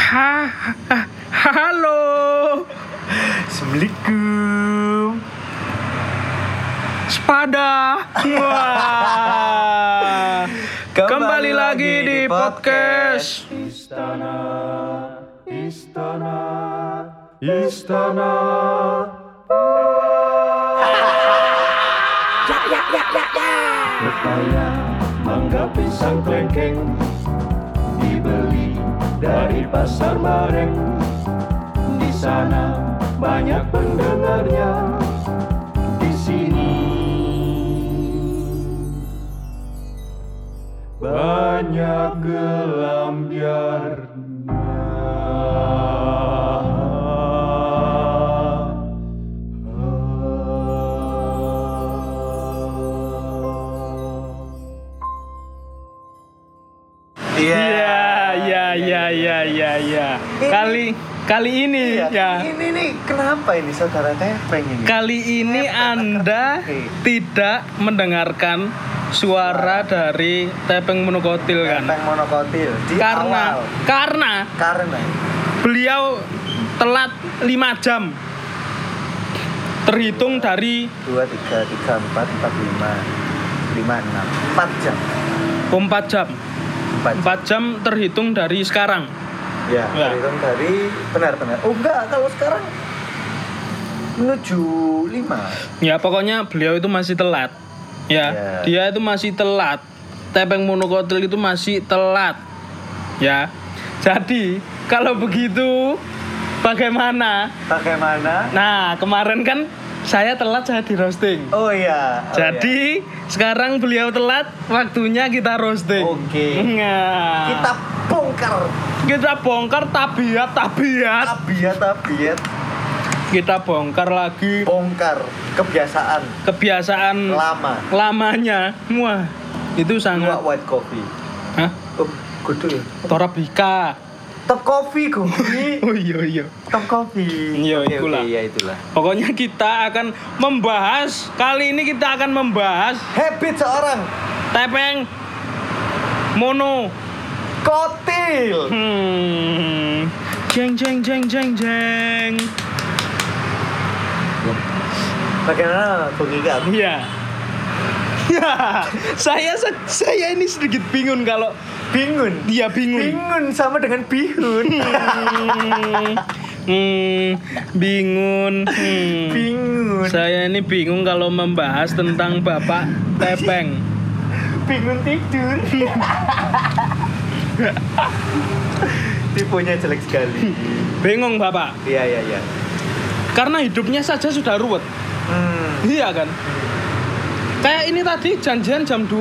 Ha, ha- halo. Assalamualaikum. Sepada. Wah. Kembali, lagi di podcast. Istana, Istana, Istana. Pepaya, mangga pisang klengkeng dari pasar bareng. Di sana banyak pendengarnya. Di sini banyak gelamnya. Iya, iya, iya, iya. Kali kali ini Iya, ya. Ini nih kenapa ini saudara tepeng ini? Kali ini Anda tidak mendengarkan suara dari Tepeng Monokotil kan? Tepeng monokotil di Karena awal. karena Karena beliau telat 5 jam. Terhitung dari dua tiga tiga empat empat lima lima enam empat jam 4 jam. empat 4 jam terhitung dari sekarang. Ya dari benar benar oh enggak kalau sekarang menuju lima Ya pokoknya beliau itu masih telat. Ya, Ya. dia itu masih telat. Tepeng monokotil itu masih telat. Ya. Jadi, kalau begitu bagaimana? bagaimana Nah, kemarin kan saya telat saya di roasting. oh iya oh Jadi, sekarang beliau telat, waktunya kita roasting. Oke. Nah, iya. kita bongkar kita bongkar tabiat tabiat. tabiat tabiat Kita bongkar lagi bongkar kebiasaan kebiasaan lama lamanya. Wah, itu dua sangat white coffee Hah? oh kudu ya Torabika. top coffee kopi Oh iya iya. top coffee Iya, Oke, itulah. oke, iya itulah Pokoknya kita akan membahas kali ini kita akan membahas habit seorang tepeng mono. Kotil Hmm. Jeng jeng jeng jeng jeng. bagaimana Bung Ika Iya. Ya, saya saya ini sedikit bingung kalau bingung dia bingung. bingung sama dengan bihun Hmm, hmm, bingung. Hmm. bingung Saya ini bingung kalau membahas tentang Bapak Tepeng. bingung tidur tipenya jelek sekali. Bingung Bapak. iya iya iya. Karena hidupnya saja sudah ruwet. hmm. Iya kan? Kayak ini tadi janjian jam 2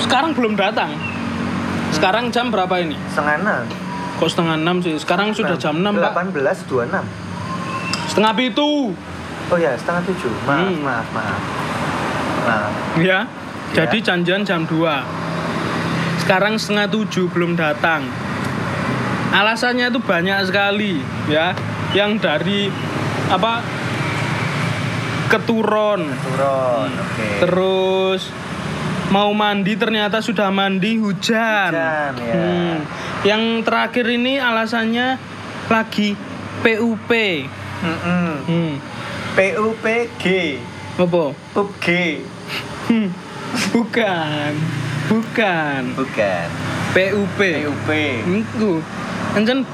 Sekarang belum datang. Sekarang jam berapa ini? setengah enam. Kok setengah 6 sih? Sekarang sudah jam 6 pak. 18.26 Setengah pitu. Oh ya setengah tujuh. Maaf Hmm. maaf maaf. Maaf. Ya Jadi janjian jam 2 Sekarang setengah 7 belum datang Alasannya itu banyak sekali ya Yang dari apa keturun turun oke Terus mau mandi ternyata sudah mandi hujan. Hujan, ya. Hmm. Yang terakhir ini alasannya lagi PUP. Mm-mm. Hmm. PUPG Apa? PUBG Hmm. Bukan. Bukan. bukan PUP. PUP Itu. Encen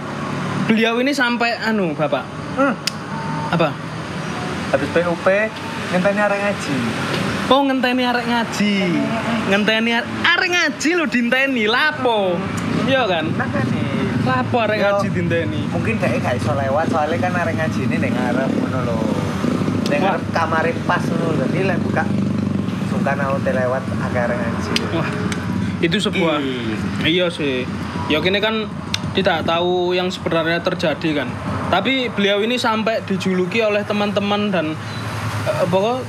beliau ini sampai anu, Bapak. hmm. Apa? habis PUP ngenteni arek ngaji Oh ngenteni arek ngaji. Ngenteni are- arek ngaji lo dinteni lapo. Iya kan? Lapo arek ngaji dinteni. mungkin dhek gak iso lewat soalnya kan arek ngaji ini ning ngarep ngono lho ning ngarep kamare pas ngono lho dadi lek buka sungkan aku lewat arek ngaji Wah, itu sebuah Ih. iya sih. Ya ini kan tidak tahu yang sebenarnya terjadi kan. Tapi beliau ini sampai dijuluki oleh teman-teman dan eh, pokok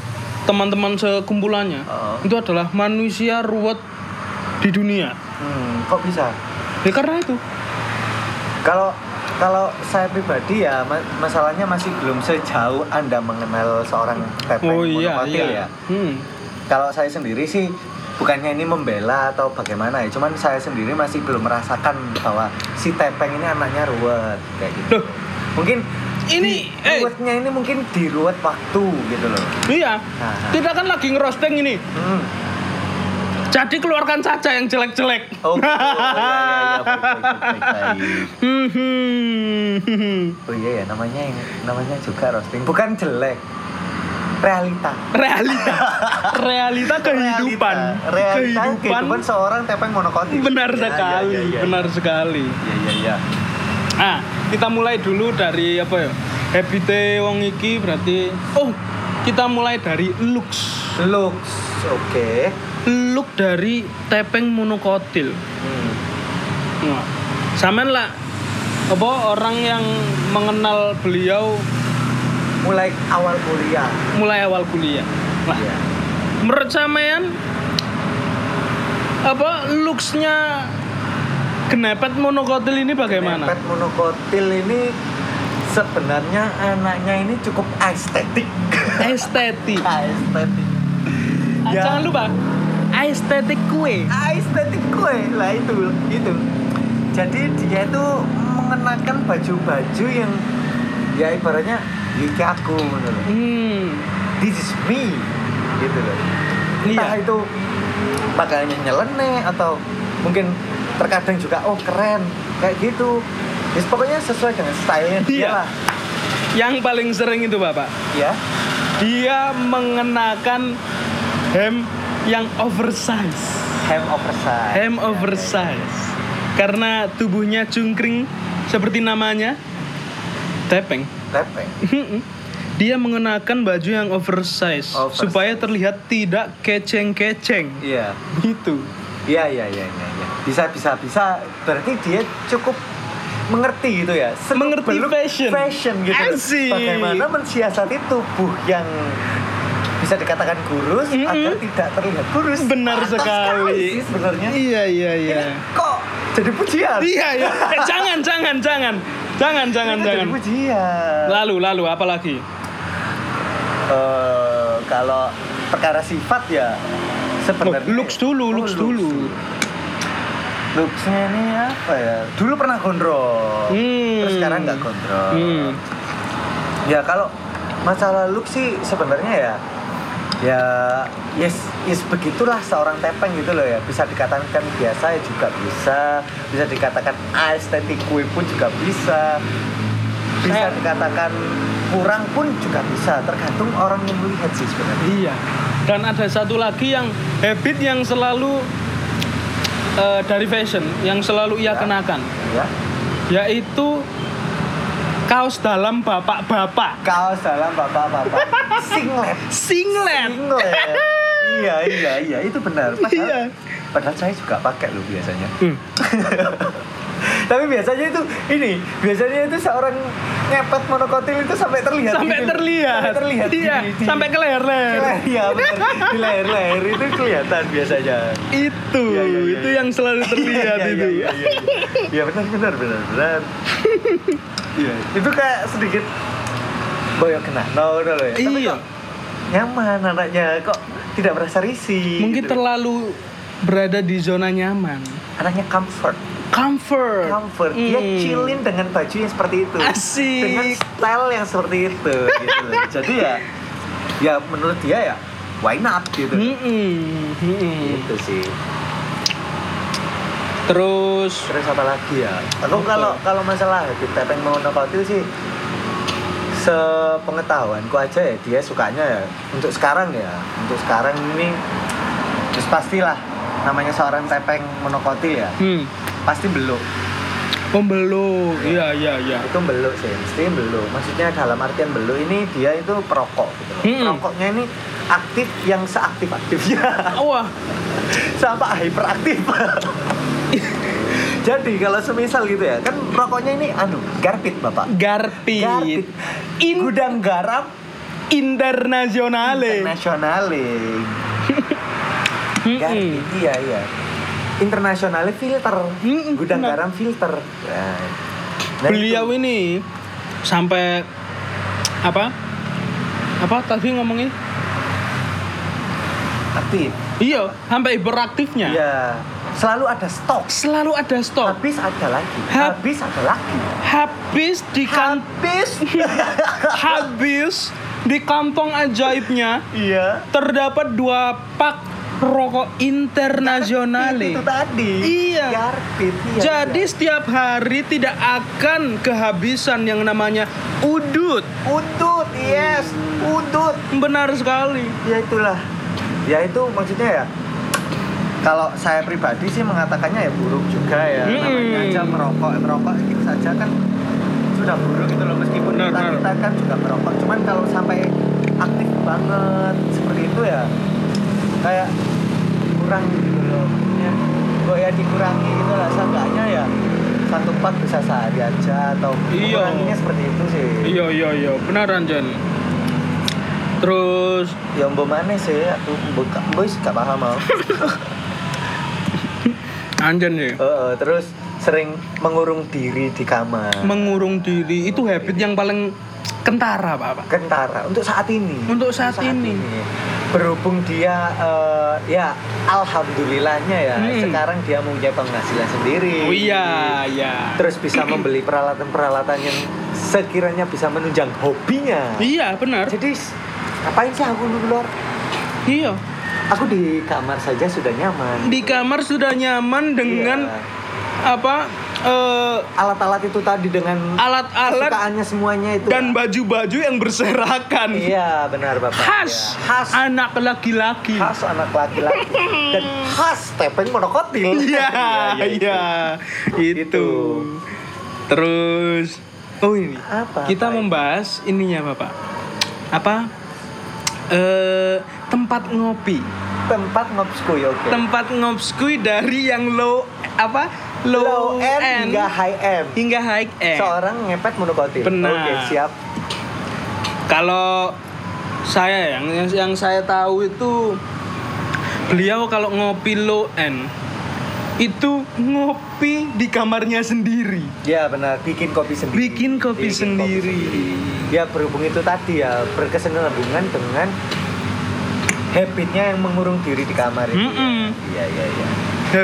teman-teman sekumpulannya Oh. itu adalah manusia ruwet di dunia. hmm, kok bisa Ya karena itu. kalau kalau saya pribadi ya ma- masalahnya masih belum sejauh anda mengenal seorang tepeng Oh iya iya. ya Hmm. Kalau saya sendiri sih bukannya ini membela atau bagaimana ya cuman saya sendiri masih belum merasakan bahwa si tepeng ini anaknya ruwet kayak gitu Loh, mungkin Ini, eh. ruwetnya ini mungkin di ruwet waktu gitu loh iya. Nah. Kita kan lagi ngerosting ini. hmm. Jadi keluarkan saja yang jelek-jelek. oh, oh, iya, iya, iya, baik, baik, baik, baik. Hmm. oh iya ya namanya namanya juga roasting bukan jelek realita. Realita. Realita kehidupan. Realita, realita kehidupan, kehidupan seorang tepeng monokotil benar Ya, sekali ya, ya, ya. benar sekali. Iya iya iya. Ah kita mulai dulu dari apa ya? Habite wong iki berarti. Oh kita mulai dari looks. Looks oke. Look dari tepeng monokotil. Hmm. nah, lah apa orang yang mengenal beliau mulai awal kuliah mulai awal kuliah lah Iya. menurut sampean apa looksnya kenepet monokotil ini bagaimana? Pet monokotil ini sebenarnya anaknya ini cukup estetik Estetik. estetik Ah, Ya. Jangan lupa estetik kue. estetik gue lah itu itu jadi dia itu mengenakan baju-baju yang ya ibaratnya Yuki aku loh. Hmm. this is me gitu loh entah Iya. itu pakaiannya nyeleneh atau mungkin terkadang juga oh keren kayak gitu Yes, pokoknya sesuai dengan stylenya dia Iya. lah Yang paling sering itu Bapak, ya dia mengenakan hem yang oversize. hem oversize Hem Ya, oversize. Karena tubuhnya cungkring seperti namanya tepeng. Tepeng. Dia mengenakan baju yang oversize, Oversize. supaya terlihat tidak keceng-keceng. iya Gitu. iya iya iya iya iya. bisa bisa bisa berarti dia cukup mengerti gitu ya Seluk Mengerti fashion. fashion gitu Asik. bagaimana mensiasati tubuh yang bisa dikatakan kurus Mm-mm. agar tidak terlihat kurus Benar Pantas sekali. sebenarnya Iya iya iya. ini kok jadi pujian Iya iya. Eh, jangan jangan jangan jangan jangan Ini jangan. pujian Lalu lalu apa lagi? Eh, kalau perkara sifat ya sebenarnya looks dulu, Oh, looks dulu. looksnya ini apa ya dulu pernah gondrong Hmm. terus sekarang nggak gondrong Hmm. ya kalau masalah look sih sebenarnya ya ya yes yes begitulah seorang tepeng gitu loh ya. Bisa dikatakan biasa ya juga bisa. Bisa dikatakan estetik kue pun juga bisa. Bisa dikatakan kurang pun juga bisa. Tergantung orang yang melihat sih sebenarnya. Iya. Dan ada satu lagi yang habit yang selalu eh, dari fashion yang selalu ia Ya. kenakan, ya. Yaitu kaos dalam bapak-bapak. kaos dalam bapak-bapak singlet Singlet. singlet iya iya iya itu benar padahal, Iya. padahal saya juga pakai loh biasanya Hmm. tapi biasanya itu ini biasanya itu seorang ngepet monokotil itu sampai terlihat Sampai gitu. terlihat. sampai terlihat Iya, di- di- sampai ke leher-leher. iya benar di leher-leher itu kelihatan biasanya Itu, Iya, iya, iya, itu iya. yang selalu terlihat Iya, itu. iya, iya, iya. Iya, benar benar benar benar iya itu kayak sedikit boyok kena no no, loh ya Tapi Iya. kok nyaman anaknya kok tidak merasa risih Mungkin gitu. terlalu berada di zona nyaman. anaknya comfort Comfort. comfort dia Hmm. chillin dengan baju yang seperti itu Asik. dengan style yang seperti itu gitu loh. jadi ya ya menurut dia ya why not gitu Mm-mm, mm-mm. gitu sih Terus terus apa lagi ya aku kalau kalau masalah habit tepeng monokotil sih sepengetahuanku aja ya dia sukanya ya untuk sekarang ya untuk sekarang ini terus pastilah namanya seorang tepeng monokotil ya hmm, pasti belum pembelu. Iya, iya, iya. itu belum sih mesti belum maksudnya dalam artian belum ini dia itu perokok gitu. Hmm. perokoknya ini aktif yang seaktif aktifnya Wah, sampai hyperaktif jadi kalau semisal gitu ya kan rokoknya ini anu garpit bapak garpit. garpit In gudang garam internasionale. internasionale garpit iya iya internasionale filter gudang benar. garam filter nah, nah Beliau itu. ini sampai apa? Apa tadi ngomongnya? aktif Iya, sampai hiperaktifnya. Iya. Selalu ada stok. Selalu ada stok. Habis ada lagi. Hab- Habis ada lagi. Habis di kan Habis. habis di kantong ajaibnya Iya. terdapat dua pak rokok internasionale. Itu tadi. Iya. Yarpit. Iya, Jadi iya. setiap hari tidak akan kehabisan yang namanya udut. udut, yes, udut. Benar sekali. Ya itulah. Ya itu maksudnya ya. Kalau saya pribadi sih mengatakannya ya buruk juga ya. Mm-mm. Namanya aja merokok, merokok gitu saja kan sudah buruk gitu loh meskipun Benar, kita, benar. kita kan juga merokok. Cuman kalau sampai aktif banget seperti itu ya kayak kurang gitu loh. Ya, kok ya dikurangi gitu lah seenggaknya ya satu pak bisa sehari aja atau Iya. kuranginya seperti itu sih. Iya iya iya, benaran Jan. Terus Ya mbok mana sih aku mbok sih gak paham mau. Anjan ya. Heeh, terus sering mengurung diri di kamar. Mengurung diri itu habit yang paling kentara, Pak. Pak. Kentara untuk saat ini. Untuk saat ini. Berhubung dia eh, ya alhamdulillahnya ya Hmm. sekarang dia mempunyai penghasilan sendiri. Oh iya, iya. Terus bisa membeli peralatan-peralatan yang sekiranya bisa menunjang hobinya. Iya, benar. Jadi ngapain sih aku luar? Iya. Aku di kamar saja sudah nyaman. Di kamar sudah nyaman dengan Iya. apa eh, alat-alat itu tadi dengan alat-alat kesukaannya semuanya itu. dan baju-baju yang berserakan. Iya benar bapak. Khas, Ya. Khas anak laki-laki. khas anak laki-laki dan khas tepeng monokotil. Iya, iya. Itu. Itu. Terus oh ini. Apa? Kita apa ini? membahas ininya, Bapak. Apa? Eh tempat ngopi. tempat ngobskuy oke. Tempat ngopskui dari yang low apa? Low, Low end hingga high end. hingga high end. Seorang ngepet monokotil. Benar. Oke siap. Kalau saya yang yang, saya tahu itu beliau kalau ngopi low end itu ngopi di kamarnya sendiri. Ya benar bikin kopi sendiri. Bikin kopi sendiri. Ya berhubung itu tadi ya berkesinambungan dengan habitnya yang mengurung diri di kamar itu. ya. Iya iya iya.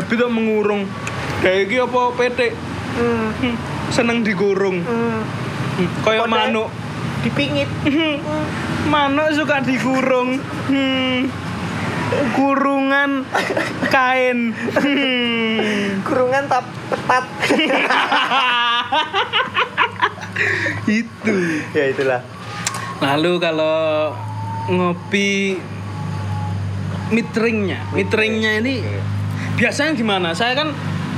Habis kok mengurung. Kayak iki apa PT? Hmm. Hmm, Seneng digurung. Hmm. Hmm, Kayak Kode. manuk. Dipingit. Manuk suka digurung. Hmm. Kurungan kain. Hmm. Kurungan tap petat. Itu. ya itulah. Lalu kalau ngopi mitringnya, mitringnya ini biasanya gimana? Saya kan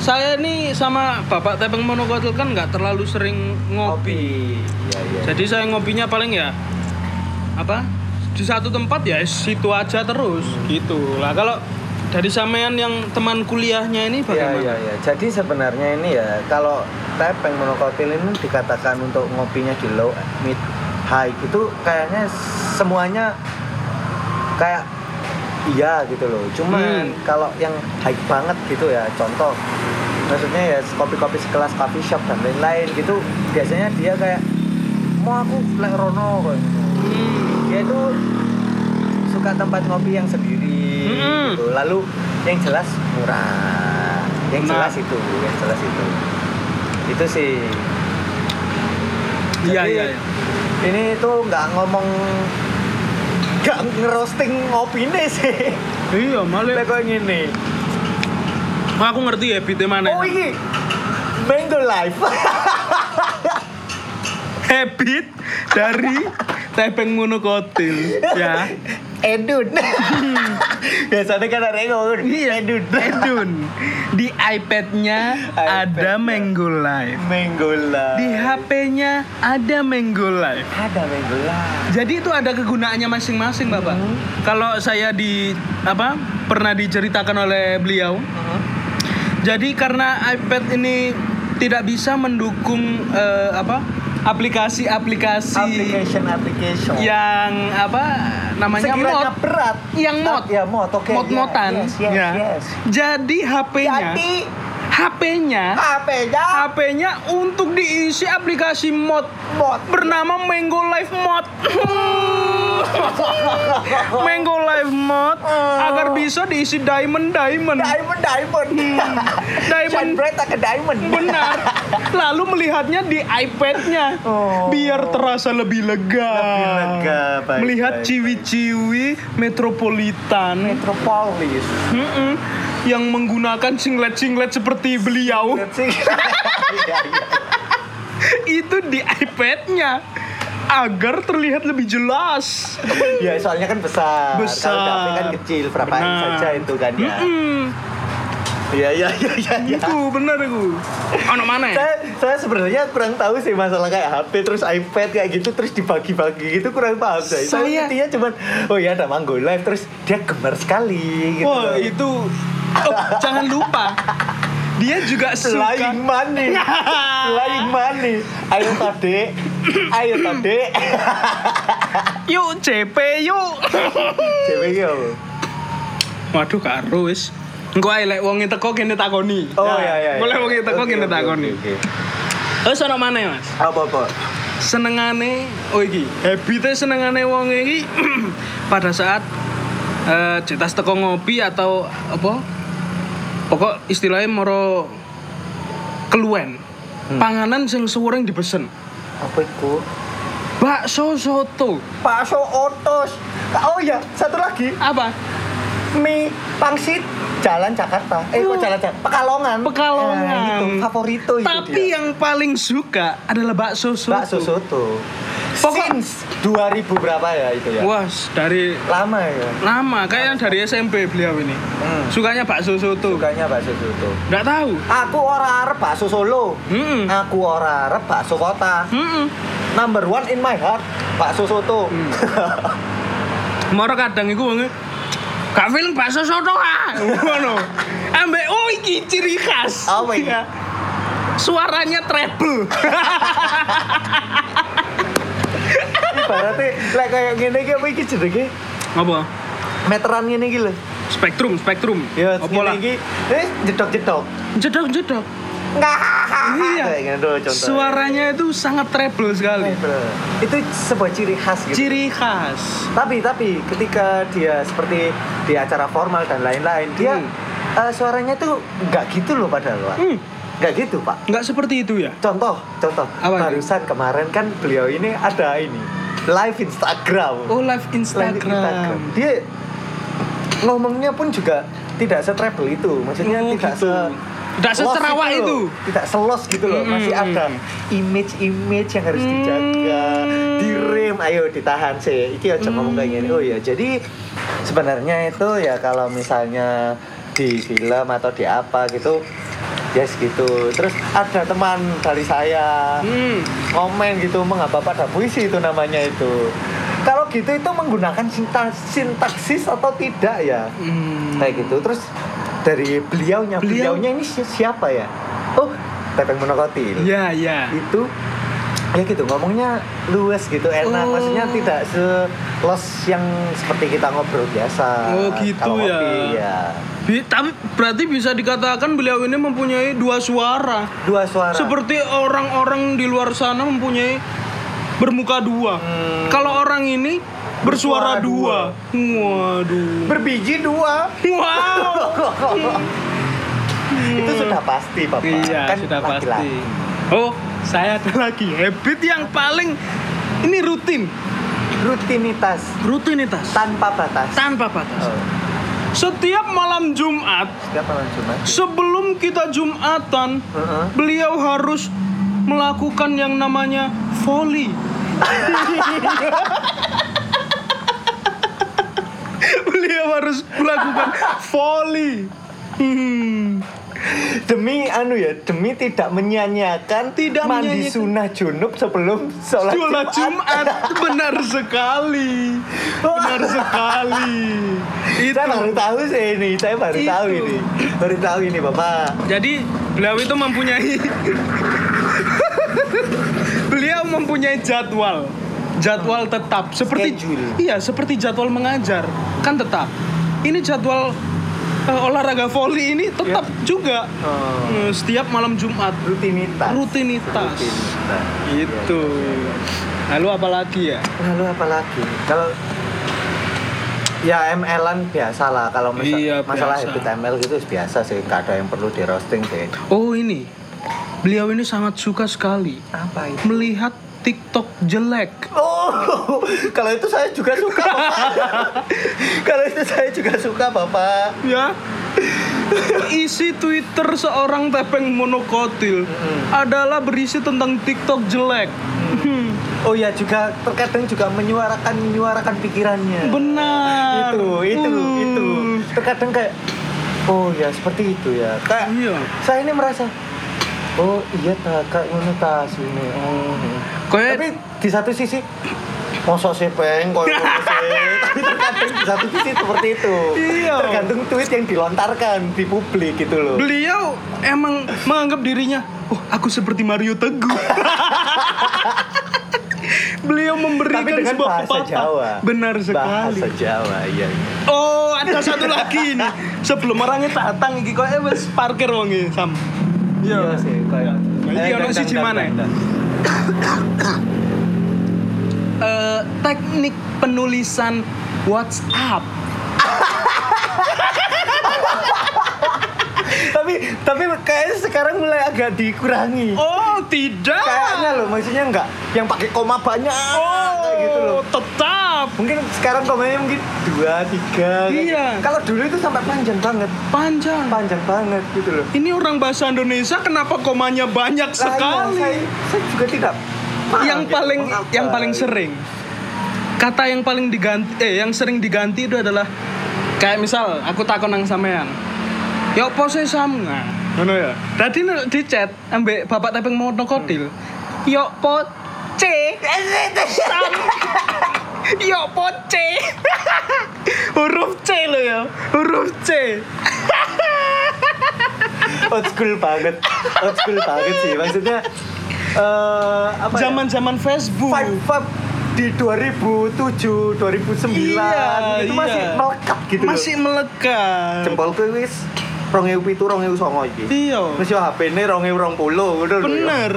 saya ini sama Bapak Tepeng Monokotil kan nggak terlalu sering ngopi. Iya iya. Jadi saya ngopinya paling ya apa? Di satu tempat ya situ aja terus gitu. Lah kalau dari sampean yang teman kuliahnya ini Iya bagaimana? iya iya. Jadi sebenarnya ini ya kalau tepeng monokotil ini dikatakan untuk ngopinya di low mid high gitu kayaknya semuanya kayak iya gitu loh. Cuman Hmm. kalau yang high banget gitu ya contoh maksudnya ya kopi-kopi sekelas coffee shop dan lain-lain gitu biasanya dia kayak mau aku lek rono kayak gitu. Hmm. dia itu suka tempat ngopi yang sendiri Mm-mm. gitu. lalu yang jelas murah yang Nah. jelas itu yang jelas itu itu sih Iya iya. iya. ini tuh nggak ngomong nggak ngerosting ngopi nih sih. Iya, malah. Lah kok gini. Aku ngerti ya habitnya mana. oh ini Mango Life. Habit dari tepeng monokotil ya Edun. Biasanya kan ada yang ngomong iya. Edun. Edun. Di iPad-nya ada iPad-nya. Mango Live Mango Life. Di HP-nya ada Mango Live ada Mango Life. Jadi itu ada kegunaannya masing-masing bapak. Hmm. kalau saya di apa pernah diceritakan oleh beliau. Jadi karena iPad ini tidak bisa mendukung eh, apa aplikasi-aplikasi application application. yang apa namanya Sekiranya mod. berat. Yang mod. Ya mod. Oke mod-modan. Yes, yes, ya. yes. jadi HP-nya jadi HP-nya HP-nya HP-nya untuk diisi aplikasi mod. Mod. Bernama Mango Live Mod Mango Live Mode agar bisa diisi diamond diamond. Diamond, diamond. Diamond. Shine bright ke diamond. Benar. Lalu melihatnya di iPad-nya Oh. biar terasa lebih lega. Lebih lega, baik, Melihat ciwi-ciwi metropolitan Metropolis. Mm-mm. yang menggunakan singlet-singlet seperti beliau Iya, iya. itu di iPad-nya agar terlihat lebih jelas. Ya soalnya kan besar. Besar. Kalau HP kan kecil, berapa inch Benar. saja itu kan ya. Mm-mm. Iya iya iya iya. iya. Itu bener aku. Ono mana ya? Saya, saya sebenarnya kurang tahu sih masalah kayak HP terus iPad kayak gitu terus dibagi-bagi gitu kurang paham saya. Saya intinya cuman oh ya ada Mango Live terus dia gemar sekali gitu. Wah itu oh, jangan lupa dia juga suka Flying money. Flying money. Ayo tade. Ayo tade. yuk CP yuk. Yo. Waduh karo wis. Engko ae lek wong teko kene takoni. Oh Nah, iya iya. Lek wong teko Oke, kene takoni. ya, Mas? Apa apa? Senengane oh iki, habite senengane wong iki pada saat eh cetas teko ngopi atau apa? Pokok istilahnya moro keluwen. Hmm. Panganan sing suwering dipesen. Apa itu? Bakso soto. Bakso otos. Oh iya, satu lagi. Apa? mie pangsit jalan Jakarta eh kok Oh. jalan Jakarta Pekalongan Pekalongan. Nah, itu favorito itu Tapi dia. yang paling suka adalah bakso soto. bakso soto Pokok- since 2000 berapa ya itu ya Wah, dari lama ya lama kayaknya dari SMP beliau ini. Hmm. Sukanya bakso soto. sukanya bakso soto Nggak tahu. aku ora arep bakso Solo Mm-mm. aku ora arep bakso kota Mm-mm. number one in my heart bakso soto Hmm. Moro kadang iku wong Gak film bakso soto ah. Ngono. Ambek oh iki ciri khas. Ya. Suaranya treble. ibaratnya lek kayak gini iki apa iki jenenge Apa? meteran ngene iki lho Spektrum, spektrum. ya ngene lah? iki eh jedok-jedok Jedok, jedok. Nggak. Iya. Suaranya itu sangat treble sekali. itu sebuah ciri khas gitu. Ciri khas. Tapi tapi ketika dia seperti di acara formal dan lain-lain, dia Hmm. eh, suaranya tuh nggak gitu loh padahal. Hmm. Nggak gitu, Pak. Nggak seperti itu ya? Contoh, contoh. Apa itu? Barusan kemarin kan beliau ini ada ini live Instagram. Oh, live Live Instagram. Dia ngomongnya pun juga tidak setrebel itu. Maksudnya Oh, tidak gitu. se Tidak los secerawak gitu itu. loh. Tidak selos gitu loh. Masih Mm-mm. ada image-image yang harus dijaga, Hmm. direm. Ayo ditahan sih. Iki aja ngomong kayak gini. Oh ya, jadi sebenarnya itu ya kalau misalnya di film atau di apa gitu yes gitu. Terus ada teman dari saya Hmm. komen gitu mengapa pada puisi itu namanya itu? Kalau gitu itu menggunakan sinta- sintaksis atau tidak ya? Hmm. kayak gitu. Terus dari beliaunya Beliau- beliaunya ini si- siapa ya? Oh. Tepeng Monokotil. Ya, ya. itu ya gitu ngomongnya luas gitu enak. Oh. maksudnya tidak selos yang seperti kita ngobrol biasa. Oh, gitu Kalau ya. ngopi, ya Bi- tapi berarti bisa dikatakan beliau ini mempunyai dua suara. dua suara Seperti orang-orang di luar sana mempunyai bermuka dua. Hmm. Kalau orang ini bersuara, Bersuara dua. Waduh. berbiji dua Wow. itu sudah pasti bapak Iya, kan sudah pasti. laki-laki. Oh, saya ada lagi habit yang paling ini rutin, rutinitas rutinitas tanpa batas tanpa batas. Oh, Setiap malam Jumat setiap malam Jumat sebelum kita Jumatan, Heeh. beliau harus melakukan yang namanya volley. beliau harus melakukan volley. Hmm. Demi anu ya demi tidak menyanyiakan Tidak mandi menyanyiakan. sunnah junub sebelum sholat, Sholat Jumat benar sekali, benar sekali. Itu. saya baru tahu sih ini saya baru Itu. tahu ini baru tahu ini bapak Jadi beliau itu mempunyai beliau mempunyai jadwal jadwal tetap seperti Schedule. iya seperti jadwal mengajar kan tetap ini jadwal eh, olahraga volley ini tetap juga. Oh. Eh, setiap malam Jumat. Rutinitas. Rutinitas. Rutinitas. itu lalu apa lagi ya? Lalu apa lagi? Kalau ya ML-an biasa lah. Kalau misal- Iya, masalah biasa. habit ML gitu biasa sih. Nggak ada yang perlu di roasting sih. Oh ini, beliau ini sangat suka sekali apa itu? melihat TikTok jelek. oh kalau itu saya juga suka bapak kalau itu saya juga suka bapak Ya. Isi Twitter seorang tepeng monokotil adalah berisi tentang TikTok jelek. Hmm, oh ya juga terkadang juga menyuarakan menyuarakan pikirannya Benar. itu itu Hmm. itu terkadang kayak oh ya seperti itu ya kayak Iya. saya ini merasa oh iya ta kayak ngono ta sini oh Kayak tapi di satu sisi mosok sih peng sih tapi terkadang di satu sisi seperti itu Iya. tergantung tweet yang dilontarkan di publik gitu loh beliau emang menganggap dirinya, oh aku seperti Mario Teguh. beliau memberikan tapi dengan sebuah bahasa pepatah. Jawa Benar sekali. bahasa Jawa iya Oh, ada satu lagi nih. Sebelum orangnya datang iki kok wis parkir wong iki, Sam. Iya sih kayak ono dan- siji. Eh, teknik penulisan WhatsApp. tapi tapi kayaknya sekarang mulai agak dikurangi Oh, tidak. kayaknya loh maksudnya enggak yang pakai koma banyak kayak gitu loh Oh, tetap mungkin sekarang komanya mungkin dua tiga kayak Iya. gitu. kalau dulu itu sampai panjang banget panjang. panjang banget gitu loh Ini orang bahasa Indonesia kenapa komanya banyak Lah, sekali? iya, saya, saya juga tidak yang gitu, paling mengapa. yang paling sering kata yang paling diganti eh yang sering diganti itu adalah kayak misal aku takon nang sampean ya apa sih sam? Nah ngono ya. Tadi di chat ambek bapak tepeng monokotil yo po c? Sam. Yo po c? Huruf c lo ya huruf c. Old school banget old school banget sih. Maksudnya eh apa ya? zaman zaman Facebook. Vibe vibe di 2007 2009 Iya, itu masih iya. melekat gitu masih melekat. Jempolku wis 2007 2009 iki iya Wis yo HP-ne 2020 ngono lho. ya. Bener.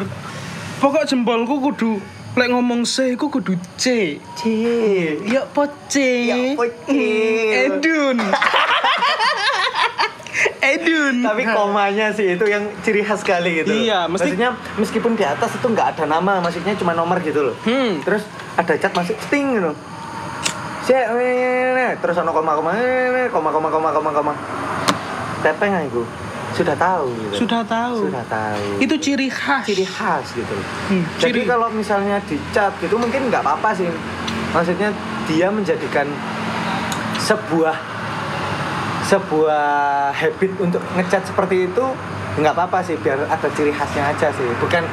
Pokok jempolku kudu lek ngomong C ku kudu C. C. Ya po C. Ya po C. Hmm, Edun. Edun. Tapi komanya sih itu yang ciri khas sekali gitu. Iya, mesti- maksudnya meskipun di atas itu nggak ada nama, maksudnya cuma nomor gitu loh. Hmm. Terus ada cat masuk sting gitu. Cek, terus ono koma-koma, koma-koma koma-koma koma. Tepeng aku sudah tahu gitu. Sudah tahu. Sudah tahu. Itu ciri khas. ciri khas gitu. Hmm, Jadi ciri. kalau misalnya di cat gitu mungkin nggak apa-apa sih. Maksudnya dia menjadikan sebuah sebuah habit untuk ngecat seperti itu nggak apa-apa sih biar ada ciri khasnya aja sih bukan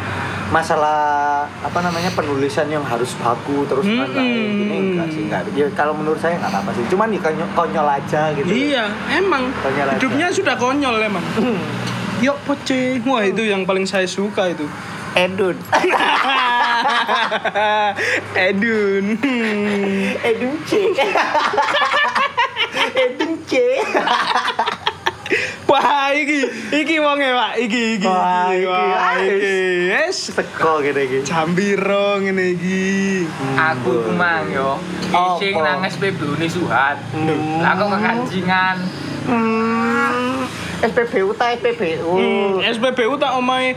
masalah apa namanya penulisan yang harus baku terus Hmm. lain-lain ini enggak sih enggak ya kalau menurut saya nggak apa-apa sih cuman ya konyol, konyol aja gitu Iya, emang Konyol aja. hidupnya sudah konyol emang. Yo po C. Wah, itu yang paling saya suka itu. Edun Edun. Edun C Edun C Wah, iki iki wonge, Pak. Iki iki. Wah, iki. iki. Wah, iki. Es teko gitu iki Jambiro ngene iki. Aku ku mang yo. Apa? Ising nang SPBU ni Suhat. Hmm. Lah kok kekancingan. Hmm, SPBU ta SPBU. Hmm, SPBU tak omahe.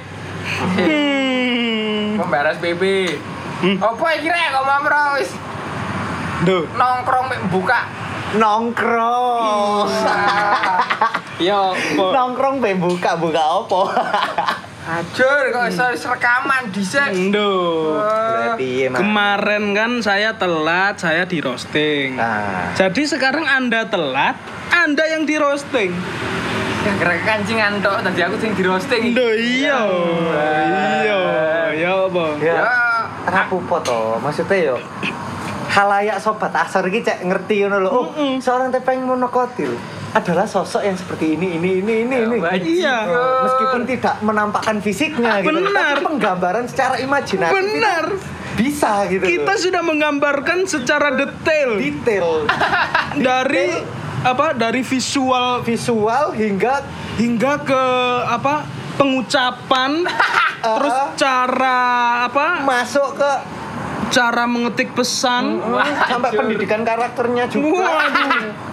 Hmm. SPB. Hmm. Apa iki rek kok mamro wis Duh. nongkrong buka. Nongkrong. Ya, po. Nongkrong be buka buka opo? Ajur kok iso wis rekaman dhisik. Eh, Piye, Mas? Kemarin kan saya telat, saya di roasting. Nah, Jadi sekarang Anda telat, Anda yang di roasting. Gara-gara kekancingan tok tadi aku sing di roasting. Duh, iya. Iya. Ya apa? ya Ya, rapu foto. Maksudnya yo halayak sobat asar iki cek ngerti ngono lho. Oh, seorang tepeng monokotil adalah sosok yang seperti ini ini ini ini ini. Iya. Meskipun tidak menampakkan fisiknya gitu. Benar. Tapi penggambaran secara imajinatif Benar. bisa gitu. loh. Kita sudah menggambarkan secara detail detail dari apa? Dari visual visual hingga hingga ke apa? pengucapan terus cara apa? masuk ke cara mengetik pesan. sampai pendidikan karakternya juga Waduh.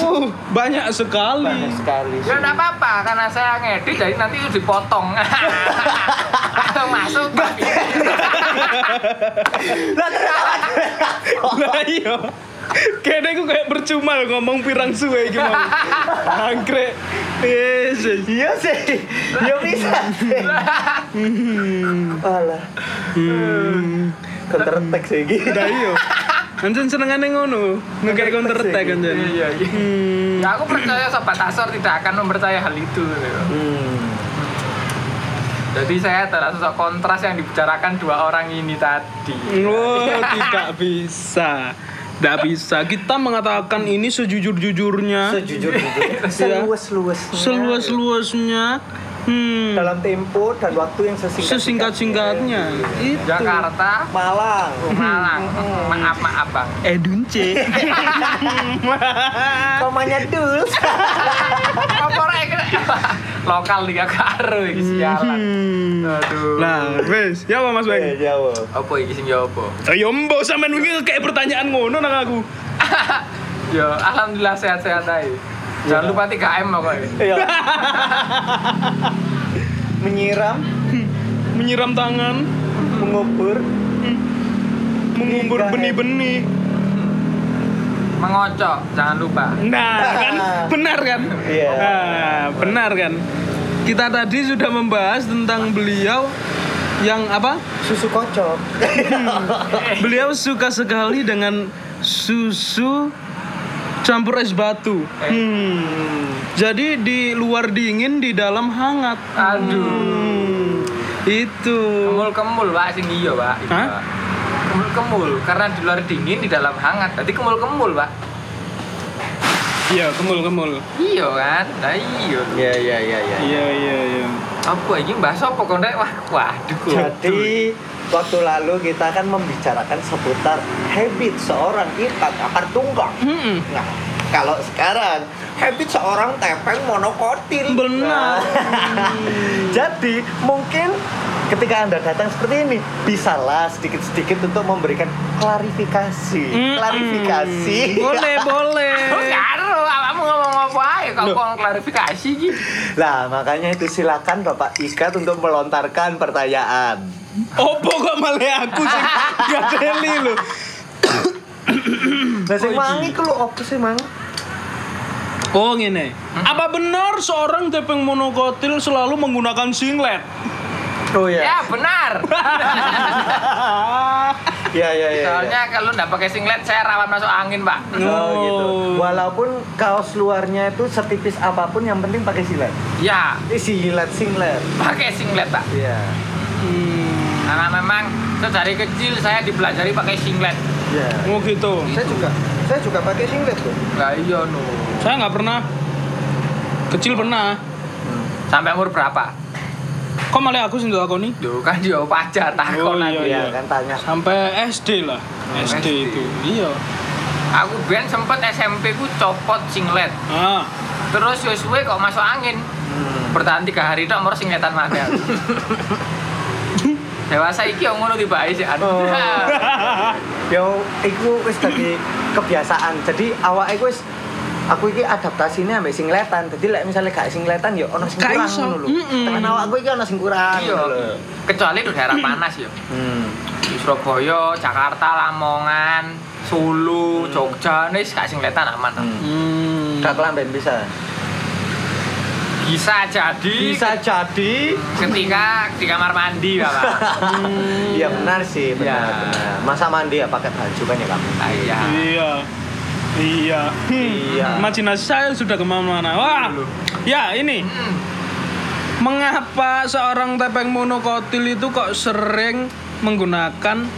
Uh, banyak sekali. banyak sekali Ya enggak apa-apa karena saya ngedit jadi nanti itu dipotong. Atau masuk. Lah iya. Kayaknya aku kayak percuma loh ngomong pirang suwe iki mau. Anggrek. Yes. yes. iya sih ya bisa sih alah counter attack sih gitu Lah iya. Anjen senengane ngono. Ngekek counter attack anjen. Iya, iya. Hmm. Ya aku percaya sobat Asor tidak akan mempercaya hal itu. hmm. Jadi saya adalah sosok kontras yang dibicarakan dua orang ini tadi. Oh, tidak bisa. Tidak bisa. Kita mengatakan ini sejujur-jujurnya, sejujur jujur seluas luasnya seluas-luasnya. Hmm. dalam tempo dan waktu yang sesingkat Sesingkat-singkatnya. Itu. Jakarta, Malang Malang. Maaf, maaf bang. Edunce. komanya dul Apa rek? Lokal tiga karo iki sialan. Hmm. Aduh. Lah, wes, ya apa Mas eh Bang? jawab Apa iki sing ya apa? Ayo mbok sampean wingi kayak pertanyaan ngono nang aku. Ya, alhamdulillah sehat-sehat aja. Jangan lupa 3M pokoknya. Iya. menyiram Menyiram tangan, mengubur mengubur benih-benih. Mengocok, jangan lupa. Nah, kan benar kan? Iya. Nah, benar kan? Kita tadi sudah membahas tentang beliau yang apa? susu kocok Beliau suka sekali dengan susu campur es batu. Hmm. Jadi di luar dingin, di dalam hangat. Aduh. Hmm. Itu. Kemul-kemul, Pak, sing iya, Pak. Iya, Hah? Pak. Kemul-kemul karena di luar dingin, di dalam hangat. Tadi kemul-kemul, Pak. Iya, kemul-kemul. Iya kan? Nah iya. iya iya iya iya Iya, iya, iya. Apa ini bahas apa? Wah, waduh. Jadi waktu lalu kita akan membicarakan seputar habit seorang ikat akar tunggang. Hmm. Nah, kalau sekarang habit seorang tepeng monokotil. Benar. Nah, jadi mungkin ketika anda datang seperti ini bisalah sedikit-sedikit untuk memberikan klarifikasi. Mm-mm. Klarifikasi. Boleh, boleh. Karo, awakmu ngomong apa kok Loh. kok klarifikasi gitu. Nah, makanya itu silakan Bapak Ikat untuk melontarkan pertanyaan. Opo kok malah aku sih gak teli lho. Nah, sing mangi ku lho opo sih, Mang? Oh ngene. Apa benar seorang tepeng monokotil selalu menggunakan singlet? Oh Ya, ya. benar. Iya, iya, iya. Soalnya kalau nggak pakai singlet saya rawan masuk angin, Pak. Oh, gitu. Oh. Walaupun kaos luarnya itu setipis apa pun yang penting pakai silet. Ya, Eh, silet singlet. pakai singlet, Pak. Iya. Hmm. Karena memang dari kecil saya dipelajari pakai singlet. Iya. Oh gitu. Saya juga saya juga pakai singlet tuh. Lah iya no. Saya nggak pernah. Kecil pernah. Sampai umur berapa? Kok malah aku sih aku nih? Duh, kan dia pacar takon Oh, aku. iya. Iya, kan tanya. Sampai SD lah. Oh, SD, SD. itu. Iya. Aku ben sempet SMP ku copot singlet. Ah. Terus suwe kok masuk angin. Hmm. Bertahan tiga hari tok mau singletan mana. Dewasa iki yang ngono tiba sih Oh. Yo, iku wis dadi kebiasaan. Jadi awake iku wis aku iki adaptasine ambek singletan. Jadi lek misalnya gak singletan yo ono sing kurang ngono lho. Tekan awakku iki ono sing kurang Iya. Kecuali di daerah panas ya. Hmm. Di Surabaya, Jakarta, Lamongan, Solo, Jogja, nih gak singletan aman. Hmm. Hmm. Gak kelamben bisa. Bisa jadi Bisa jadi ketika di kamar mandi, Bapak. Iya benar sih, benar, Ya. benar. Masa mandi ya pakai baju kan ya kamu? Ah, iya. Iya. Iya. Hmm. Iya. Imajinasi saya sudah ke mana-mana. Wah. Ya ini. Hmm. Mengapa seorang tepeng monokotil itu kok sering menggunakan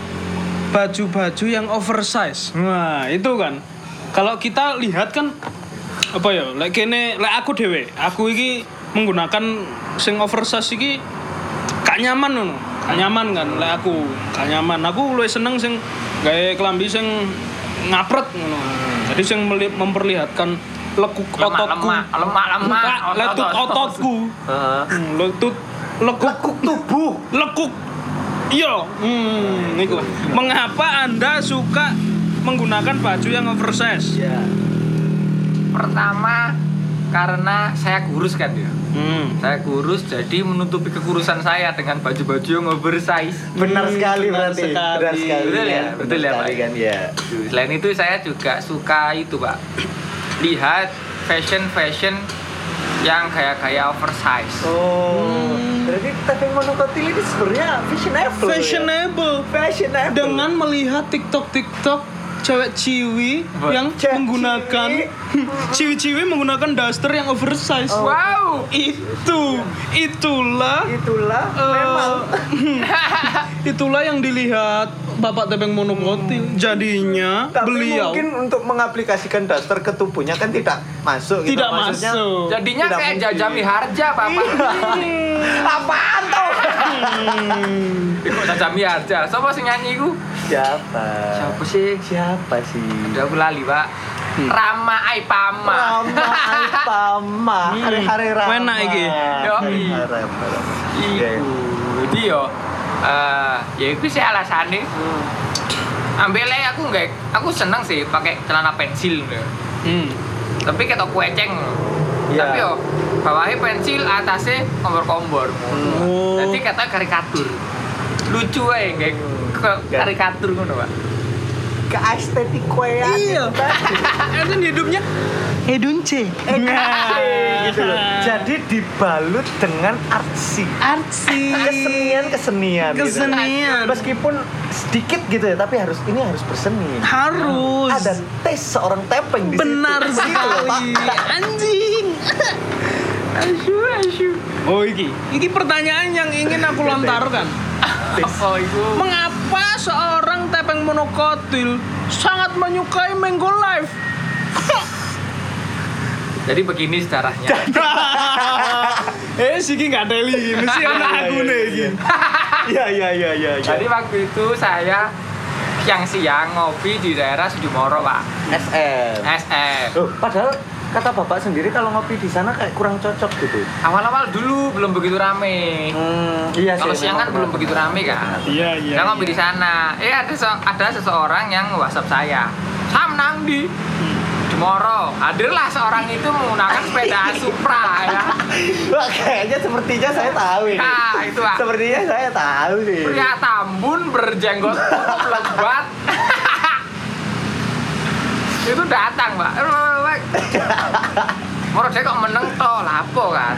baju-baju yang oversize? Nah, itu kan. Kalau kita lihat kan apa ya? Lek kene lek aku dhewe, aku iki menggunakan sing oversize iki gak nyaman ngono. Gak nyaman kan lek aku, gak nyaman. Aku luwih seneng sing gawe klambi sing ngapret ngono. Jadi sing memperlihatkan lekuk ototku. Lemak, lemak, otot. ototku. Hmm, lekuk Lekuk tubuh. lekuk Iya, hmm, niku. Mengapa Anda suka menggunakan baju yang oversize? Iya. Pertama karena saya kurus kan ya. Hmm. Saya kurus jadi menutupi kekurusan saya dengan baju-baju yang oversize. Benar Hmm, sekali benar berarti. sekali. Benar sekali. Betul ya? kan? Betul Benar ya, sekali Pak? kan ya. Selain itu saya juga suka itu pak lihat fashion fashion yang kayak-kayak oversize. Oh, Hmm. berarti tapping monokotil ini sebenarnya fashionable. ya? Fashionable. Fashionable. Dengan melihat TikTok TikTok cewek ciwi Wah, yang cewek menggunakan ciwi-ciwi menggunakan daster yang oversize. Oh. Wow. Itu itulah itulah eh, memang itulah yang dilihat Bapak Tepeng Monokotil. Jadinya tapi beliau mungkin untuk mengaplikasikan daster ke tubuhnya kan tidak masuk gitu. tidak Maksudnya, masuk. Jadinya Tidak kayak mungkin. jajami harja bapak. apaan tuh Hmm. Kok jajami harja? Siapa sih nyanyi ku? siapa Siapa sih? siapa sih Udah aku lali pak. Rama Aipama. Rama Alpama Hmm. hari-hari Rama Enak iki. Rama. Iya. Iku. Jadi yo. eh ya itu sih alasannya. Ambilnya aku nggak, aku seneng sih pakai celana pensil. Hmm. Tapi ketok kueceng. Iya. Tapi yo bawahnya pensil, atasnya kompor-kompor. Oh. Jadi kata karikatur. Lucu aja kayak karikatur ngono, Pak. ke estetik koean Iya. Itu hidupnya hedunce. gitu loh. Jadi dibalut dengan artsy. artsy. Kesenian kesenian. gitu. Kesenian. Meskipun sedikit gitu ya, tapi harus ini harus berseni. harus. Ada tes seorang tepeng di Benar situ. Gitu loh, Pak. sekali. Anjing. Asyu, asyu. Oh iki, iki pertanyaan yang ingin aku lontarkan. Apa itu? Mengapa seorang tepeng monokotil sangat menyukai Mango Life? Jadi begini sejarahnya. eh, siki nggak teli, mesti Iya, anak iya, aku iya, nih iya. Iya iya iya. Jadi waktu itu saya siang-siang ngopi di daerah Sudimoro, Pak. SM. SF. Loh, padahal kata bapak sendiri kalau ngopi di sana kayak kurang cocok gitu. Awal-awal dulu belum begitu rame. Hmm, iya Kalau sih, siang kan belum begitu rame kan. Iya, iya. Saya ngopi di sana. Eh ada se- ada seseorang yang WhatsApp saya. Sam nang di Demoro. Hadirlah seorang itu menggunakan sepeda Supra ya. Wah, kayaknya sepertinya saya tahu ini. Nah, itu, Pak. Sepertinya saya tahu sih. Pria Tambun berjenggot lebat. Itu datang, Mbak. Moro saya kok meneng to, lapo kan.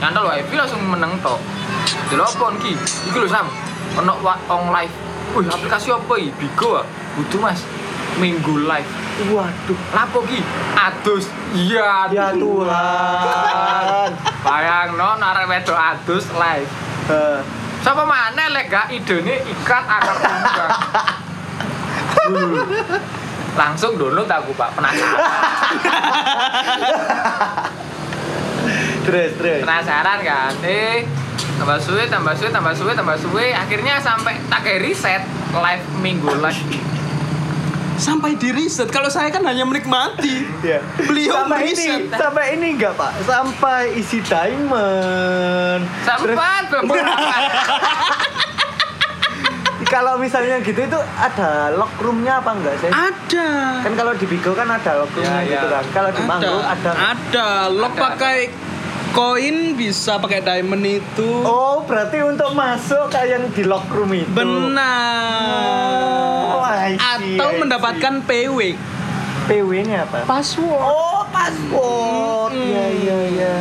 Nyantol Evi langsung meneng to. Dilopon ki. Iki lho Sam. Ono on live. Wih, aplikasi apa iki? Bigo ah. Butuh Mas. Minggu live. Waduh. Lapo ki? Adus. Iya, Ya Tuhan. Bayang no arek wedok adus live. Eh, Siapa mana lek gak idene ikat akar tunggang. Langsung download aku Pak, penasaran. terus terus. Penasaran kan? Eh, tambah suwe, tambah suwe, tambah suwe, tambah suwe, akhirnya sampai tak kayak reset live minggu live. Sampai di riset. Kalau saya kan hanya menikmati. Ya. Beliau sampai meriset. ini, sampai ini enggak Pak? Sampai isi diamond. Terus Sempat beberapa. kalau misalnya gitu itu ada lock roomnya apa enggak sih? Ada. Kan kalau di Bigo kan ada lock roomnya Ya, ya. gitu kan. Kalau di Mango ada. Ada. Lock Ada. pakai koin bisa pakai diamond itu. Oh, berarti untuk masuk kayak yang di lock room itu. Benar. Oh, I see, Atau I see. mendapatkan PW. PW-nya apa? Password. Oh, password. Mm. Iya, iya, iya.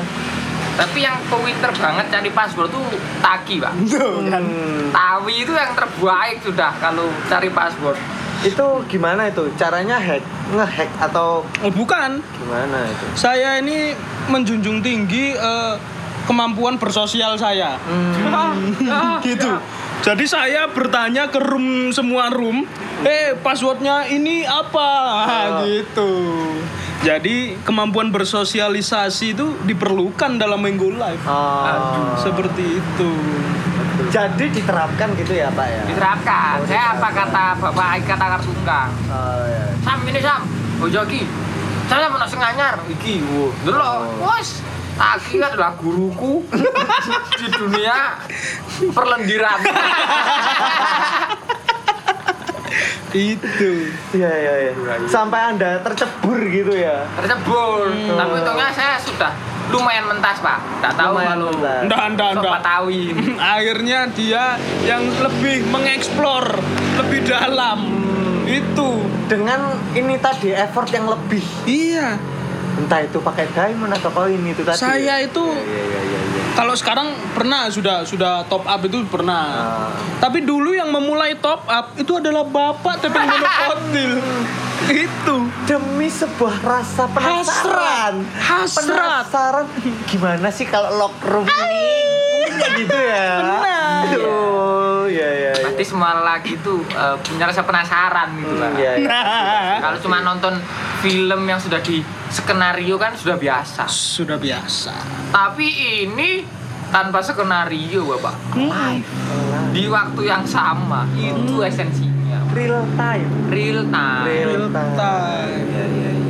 Tapi yang pewiter banget cari password tuh Taki, Pak. Hmm. Tawi itu yang terbaik sudah kalau cari password. Itu gimana itu? Caranya hack, ngehack atau Oh, bukan. gimana itu? Saya ini menjunjung tinggi eh, kemampuan bersosial saya. Ah, gitu. Jadi saya bertanya ke room semua room, eh passwordnya ini apa? Oh. gitu. Jadi kemampuan bersosialisasi itu diperlukan dalam minggu live. Oh. Seperti itu. Jadi diterapkan gitu ya, Pak ya? Diterapkan. Oh, Saya apa kata Bapak Akar Tunggang? Oh, ya. Sam ini Sam, bojo iki. Saya mau nasi nganyar iki. Wo. Delok, Oh. wes Taki adalah guruku di dunia perlendiran. Itu. Iya iya iya. Sampai anda tercebur gitu ya. Tercebur. Tapi untungnya saya sudah lumayan mentas pak. Tak tahu kalau ndak, sok ndak. Batawi. Akhirnya dia yang lebih mengeksplor lebih dalam. Itu. Dengan ini tadi effort yang lebih. Iya. Entah itu pakai diamond atau koin itu tadi. Saya itu Iya iya iya. iya. kalau sekarang pernah sudah sudah top up itu pernah. Ah. Tapi dulu yang memulai top up itu adalah bapak Tepeng Monokotil. itu. demi sebuah rasa penasaran Hasrat. penasaran gimana sih kalau lock room ini gitu ya Benar. Oh ya ya ya. Berarti semua lagi tuh eh, punya rasa penasaran gitu Hmm, lah. ya, ya. Nah, Kalau cuma nonton film yang sudah di skenario kan sudah biasa. sudah biasa. Tapi ini tanpa skenario bapak. Live di waktu yang sama itu esensinya. real time Real time. real time. time ya ya ya Itu, Pak.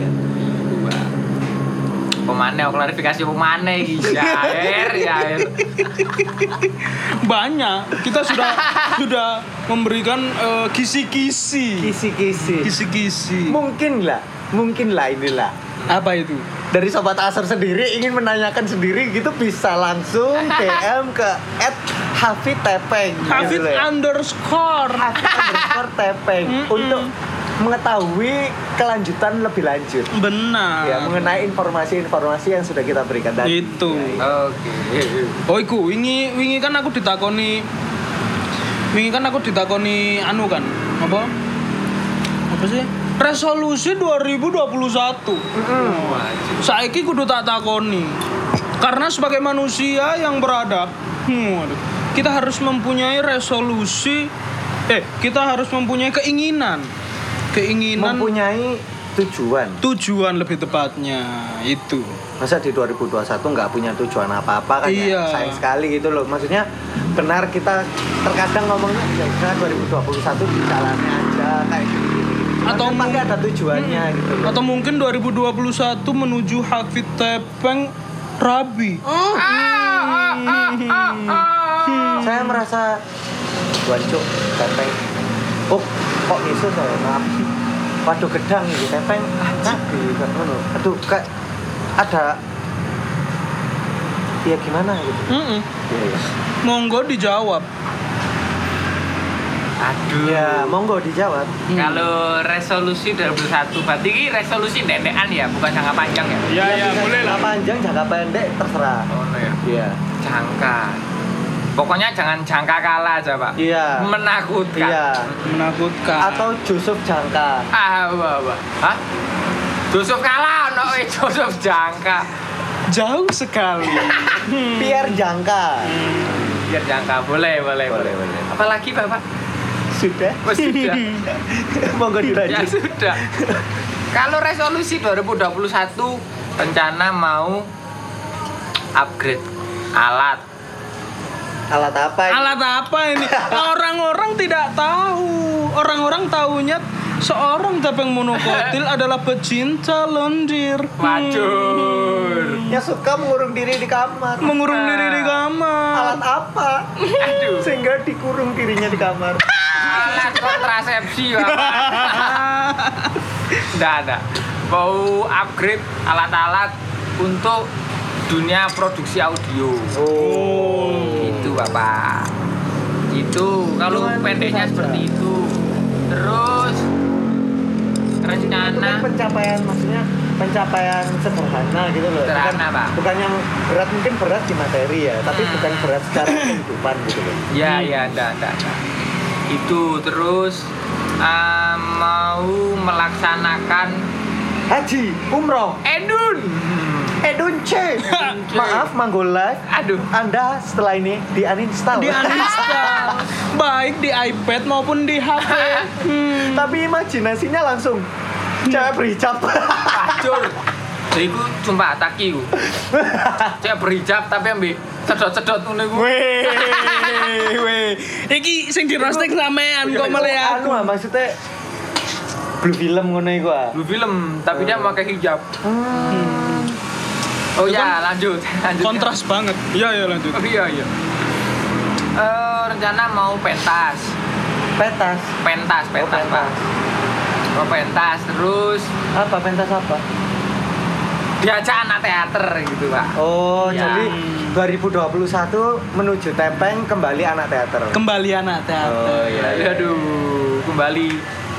Pemane, aku klarifikasi pemane iki. Jair, jair. Banyak. Kita sudah sudah memberikan eh, kisi-kisi. kisi-kisi Kisi-kisi. mungkin lah mungkin lah inilah Apa itu? dari sobat asar sendiri ingin menanyakan sendiri gitu bisa langsung DM ke at Hafid Tepeng Hafid gitu ya. underscore. Hafid underscore Tepeng Mm-mm. untuk mengetahui kelanjutan lebih lanjut. Benar. ya mengenai informasi-informasi yang sudah kita berikan tadi. Itu. Ya, ya. Oke. Oh iku wingi wingi kan aku ditakoni wingi kan aku ditakoni anu kan apa? Apa sih? Resolusi 2021 saiki kudu tak takoni. Karena sebagai manusia yang beradab hmm, kita harus mempunyai resolusi eh kita harus mempunyai keinginan keinginan mempunyai tujuan. Tujuan lebih tepatnya itu. Masa di 2021 nggak punya tujuan apa-apa kan Iya. ya sayang sekali gitu loh. Maksudnya benar kita terkadang ngomongnya ya udah 2021 di jalannya aja kayak gitu. Atau atau pasti mung- ada tujuannya gitu loh. Atau mungkin 2021 menuju Hafid Tepeng Rabi. Saya merasa wancuk tepeng oh kok miso saya maaf waduh gedang gitu tepeng nabi kan ngono aduh kayak ada ya gimana gitu Mm-mm. ya, ya. monggo dijawab Aduh. ya monggo dijawab Kalau resolusi 2001 berarti ini resolusi nendekan ya, bukan jangka panjang ya? ya ya bisa boleh jangka lah panjang jangka pendek terserah Oh no ya. iya Jangka. Pokoknya jangan jangka kalah aja pak. iya Menakutkan. iya menakutkan atau Yusuf jangka Ah, wah, wah. Hah? Joseph kalah, no, eh, Joseph jangka. jauh sekali Pierre jangka Biar jangka, boleh, boleh, Boleh, boleh. boleh. Apalagi bapak? sudah Oh, sudah. monggo ya dilanjut sudah. Kalau resolusi 2021 rencana mau upgrade alat. Alat apa ini? alat apa ini orang-orang tidak tahu orang-orang tahunya seorang Tepeng Monokotil adalah pecinta lendir Wajur. yang suka mengurung diri di kamar mengurung diri di kamar alat apa Aduh. sehingga dikurung dirinya di kamar Alat kontrasepsi bapak. Nggak ada. Mau upgrade alat-alat untuk dunia produksi audio. oh bapak. Itu kalau pendeknya seperti itu. Terus itu kan rencana pencapaian maksudnya pencapaian sederhana gitu loh Sederhana, bukan, Pak. bukan yang berat mungkin berat di materi ya tapi Hmm. bukan berat secara kehidupan gitu loh Ya, ya, enggak, enggak, enggak. Itu terus ah, mau melaksanakan haji umroh edun. Edun C maaf manggo live Aduh. anda setelah ini di uninstall di uninstall baik di iPad maupun di HP Hmm. tapi imajinasinya langsung cewek berhijab Pacur. Jadi ku sumpah taki ku. Cek berhijab tapi ambil cedot-cedot ngono iku. Weh, weh. Iki sing di roasting sampean kok malah ya anu aku. ah, maksudnya blue film ngono iku ah Lu film tapi dia pakai hijab. Oh Itu ya, kan lanjut. lanjut. kontras banget. Iya iya lanjut. Oh iya iya. Eh, rencana mau pentas. Pentas. Pentas, Oh, pentas, Pak. Mau pentas terus Apa pentas apa? diajak anak teater gitu, Pak. Oh, Ya. jadi 2021 menuju Tepeng kembali anak teater. Kembali anak teater. Oh, iya. Aduh, kembali